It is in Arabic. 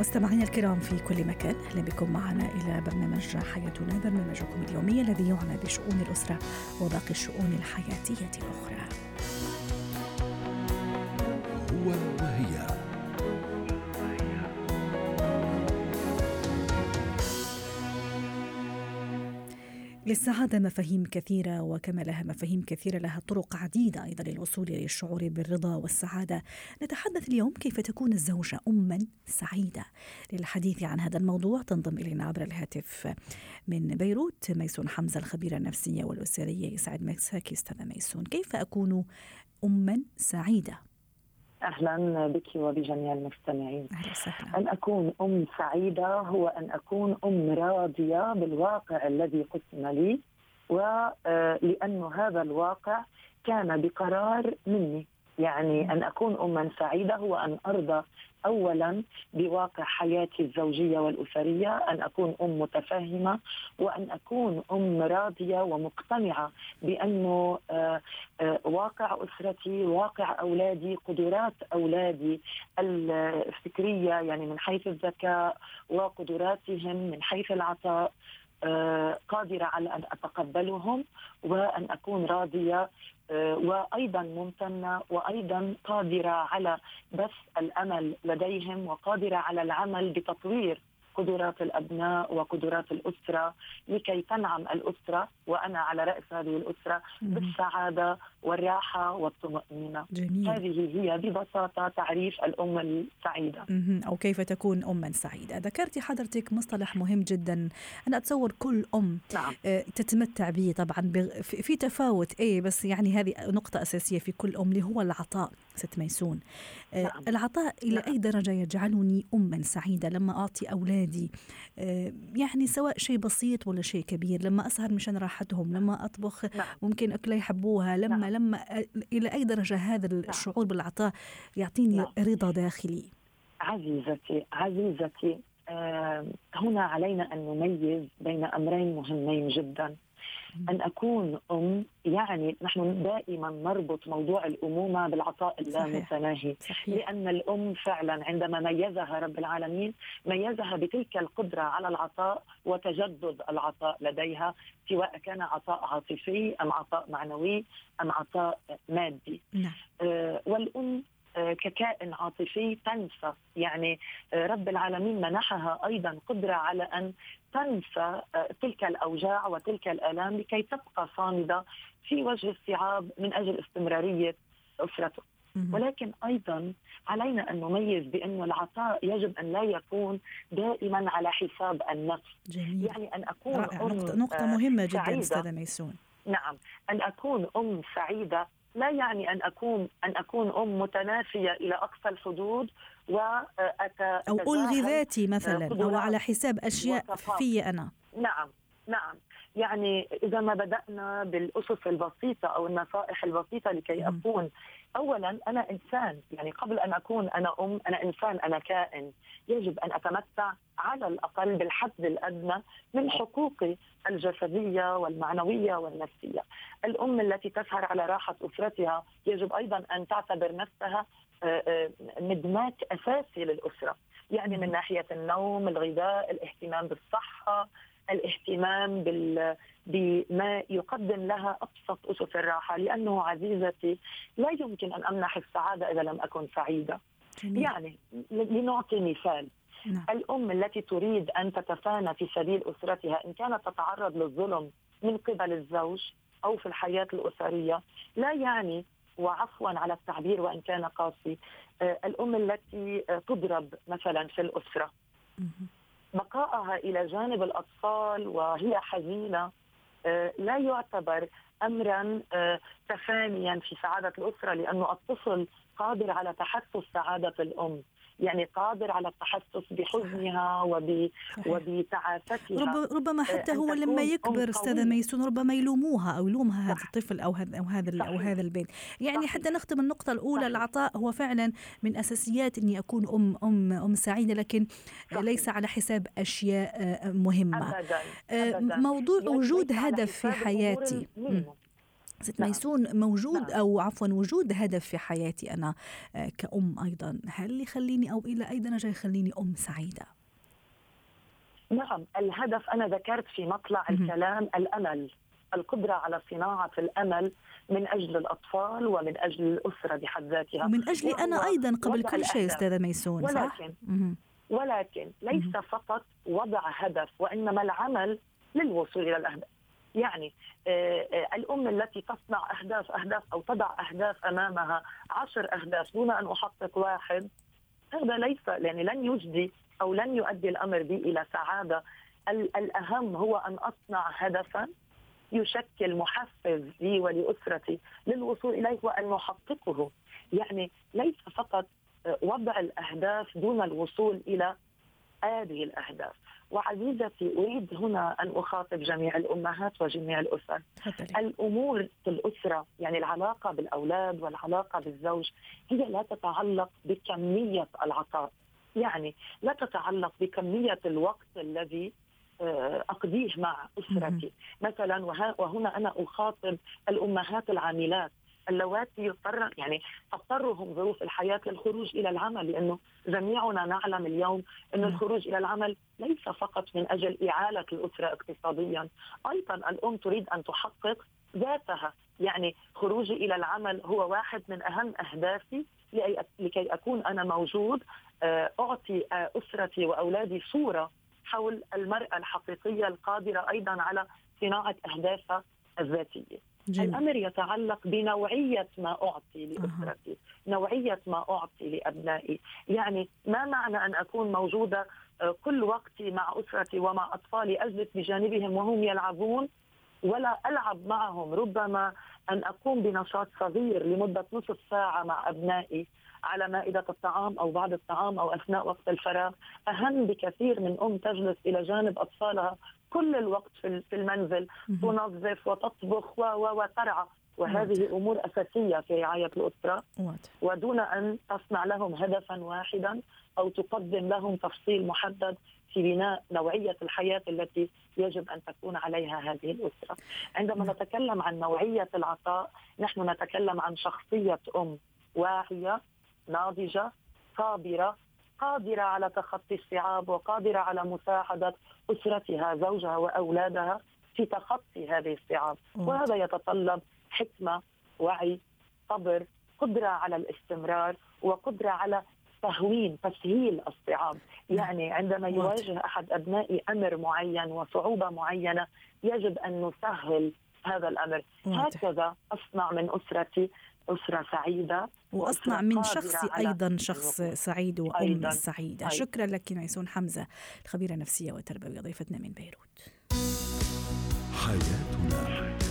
مستمعينا الكرام في كل مكان أهلا بكم معنا إلى برنامج حياتنا برنامجكم اليومي الذي يعنى بشؤون الأسرة وباقي الشؤون الحياتية الأخرى. هو وهي للسعادة مفاهيم كثيرة وكما لها مفاهيم كثيرة لها طرق عديدة أيضا للوصول للشعور بالرضا والسعادة. نتحدث اليوم كيف تكون الزوجة أما سعيدة؟ للحديث عن هذا الموضوع تنضم إلينا عبر الهاتف من بيروت ميسون حمزة الخبيرة النفسية والأسرية يسعد مساك أستاذة ميسون. كيف أكون أما سعيدة؟ أهلا بك وبجميع المستمعين. أن أكون أم سعيدة هو أن أكون أم راضية بالواقع الذي قسم لي ولان آه، هذا الواقع كان بقرار مني. يعني أن أكون اما سعيدة هو ان أرضى اولا بواقع حياتي الزوجية والأسرية أن أكون أم متفهمة وأن أكون أم راضية ومقتنعة بأنه آه، آه، واقع أسرتي واقع أولادي قدرات أولادي الفكرية يعني من حيث الذكاء وقدراتهم من حيث العطاء. قادرة على أن أتقبلهم وأن أكون راضية آه، وأيضا ممتنة وأيضا قادرة على بث الأمل لديهم وقادرة على العمل بتطوير قدرات الأبناء وقدرات الأسرة لكي تنعم الأسرة وأنا على رأس هذه الأسرة بالسعادة والراحة والطمأنينة. جميل. هذه هي ببساطة تعريف الام السعيدة. أو كيف تكون اما سعيدة، ذكرتي حضرتك مصطلح مهم جدا، أنا أتصور كل أم نعم. آه، تتمتع به طبعا في تفاوت إيه بس يعني هذه نقطة أساسية في كل أم اللي هو العطاء. ست ميسون آه، نعم. العطاء إلى نعم. أي درجة يجعلني أما سعيدة لما أعطي أولادي آه، يعني سواء شيء بسيط ولا شيء كبير لما أسهر مشان راحتهم لما أطبخ نعم. ممكن أكلة يحبوها لما نعم. لما إلى أي درجة هذا نعم. الشعور بالعطاء يعطيني نعم. رضا داخلي عزيزتي عزيزتي آه هنا علينا أن نميز بين أمرين مهمين جدا أن أكون أم يعني نحن دائما نربط موضوع الأمومة بالعطاء اللامتناهي. لأن الأم فعلا عندما ميزها رب العالمين ميزها بتلك القدرة على العطاء وتجدد العطاء لديها سواء كان عطاء عاطفي أم عطاء معنوي أم عطاء مادي. نعم. آه والأم آه، ككائن عاطفي تنسى. يعني آه، رب العالمين منحها أيضا قدرة على أن تنسى آه، تلك الأوجاع وتلك الآلام لكي تبقى صامدة في وجه الصعاب من أجل استمرارية أسرته. ولكن أيضا علينا أن نميز بانه العطاء يجب أن لا يكون دائما على حساب النفس. جميل. يعني أن أكون أم نقطة, نقطة مهمة جدا أستاذة ميسون. نعم. أن أكون أم سعيدة لا يعني أن اكون أن أكون أم متنافية إلى أقصى الحدود وأت أو ألغي ذاتي مثلا أو على حساب أشياء في أنا. نعم نعم. يعني إذا ما بدأنا بالأسس البسيطة أو النصائح البسيطة لكي أكون اولا أنا إنسان يعني قبل أن أكون أنا أم أنا إنسان أنا كائن. يجب أن أتمتع على الأقل بالحد الأدنى من حقوقي الجسدية والمعنوية والنفسية. الأم التي تسهر على راحة أسرتها يجب أيضا أن تعتبر نفسها آه، آه، مدماج أساسي للأسرة، يعني من ناحية النوم، الغذاء، الاهتمام بالصحة، الاهتمام بال بما يقدم لها أبسط أسس الراحة لأنه عزيزتي لا يمكن أن أمنح السعادة إذا لم أكن سعيدة. جميل. يعني لنعطي مثال نعم. الأم التي تريد أن تتفانى في سبيل أسرتها إن كانت تتعرض للظلم من قبل الزوج أو في الحياة الأسرية لا يعني وعفوا على التعبير وإن كان قاسي آه، الأم التي آه، تضرب مثلا في الأسرة بقائها إلى جانب الأطفال وهي حزينة آه، لا يعتبر امرا تفانيا في سعادة الأسرة لأنه الطفل قادر على تحسس سعادة الأم. يعني قادر على التحسس بحزنها وب... وبتعافتها رب... ربما حتى هو لما يكبر أستاذة ميسون ربما يلوموها أو يلومها هذا الطفل أو هذا أو هذا أو هذا البيت يعني صحيح. حتى نختم النقطة الأولى صحيح. العطاء هو فعلا من أساسيات إني أكون أم أم أم سعيدة لكن صحيح. ليس على حساب أشياء آه، مهمة أبداً. أبداً. موضوع وجود هدف في حياتي ست نعم. ميسون موجود نعم. أو عفوا وجود هدف في حياتي أنا آه، كأم أيضا هل يخليني أو إلى أي درجة يخليني أم سعيدة؟ نعم الهدف أنا ذكرت في مطلع الكلام الأمل القدرة على صناعة الأمل من أجل الأطفال ومن أجل الأسرة بحد ذاتها ومن أجلي أنا أيضا قبل كل شيء أستاذة ميسون ولكن صح؟ ولكن ليس فقط وضع هدف وإنما العمل للوصول إلى الأهداف يعني آه، آه، التي تصنع أهداف أهداف أو تضع أهداف أمامها عشر أهداف دون أن أحقق واحد هذا ليس يعني لن يجدي أو لن يؤدي الأمر بي إلى سعادة. الأهم هو أن أصنع هدفا يشكل محفز لي ولأسرتي للوصول إليه وأن نحققه يعني ليس فقط وضع الأهداف دون الوصول إلى هذه الأهداف. وعزيزتي أريد هنا أن أخاطب جميع الأمهات وجميع الأسر. الأمور في الأسرة يعني العلاقة بالأولاد والعلاقة بالزوج هي لا تتعلق بكمية العطاء يعني لا تتعلق بكمية الوقت الذي آه، أقضيه مع أسرتي. مثلا وهنا أنا أخاطب الأمهات العاملات. اللواتي يضطر يعني تضطرهم ظروف الحياة للخروج إلى العمل لأنه جميعنا نعلم اليوم ان الخروج إلى العمل ليس فقط من أجل إعالة الأسرة اقتصاديا، أيضا الأم تريد أن تحقق ذاتها، يعني خروجي إلى العمل هو واحد من أهم أهدافي لكي أكون أنا موجود آه، أعطي آه، أسرتي وأولادي صورة حول المرأة الحقيقية القادرة أيضا على صناعة أهدافها الذاتية. جميل. الأمر يتعلق بنوعية ما أعطي لأسرتي أه. نوعية ما أعطي لأبنائي يعني ما معنى أن أكون موجودة آه، كل وقتي مع أسرتي ومع أطفالي أجلس بجانبهم وهم يلعبون ولا ألعب معهم ربما أن أقوم بنشاط صغير لمدة نصف ساعة مع أبنائي على مائدة الطعام أو بعد الطعام أو أثناء وقت الفراغ. أهم بكثير من أم تجلس إلى جانب أطفالها كل الوقت في المنزل. تنظف وتطبخ وترعى. وهذه أمور أساسية في رعاية الأسرة. ودون أن تصنع لهم هدفا واحدا أو تقدم لهم تفصيل محدد في بناء نوعية الحياة التي يجب أن تكون عليها هذه الأسرة. عندما نتكلم عن نوعية العطاء نحن نتكلم عن شخصية أم واعية ناضجة صابره قادرة على تخطي الصعاب وقادرة على مساعدة أسرتها زوجها وأولادها في تخطي هذه الصعاب. وهذا يتطلب حكمة وعي صبر قدرة على الاستمرار وقدرة على تهوين تسهيل الصعاب. يعني عندما يواجه أحد أبنائي أمر معين وصعوبة معينة يجب أن نسهل هذا الأمر. هكذا أصنع من أسرتي أسرة سعيدة وأصنع من شخصي أيضا شخص سعيد وأم أيضاً. سعيدة. أيضاً. شكرا لك ميسون حمزة الخبيرة النفسية والتربوية ضيفتنا من بيروت. حياتنا.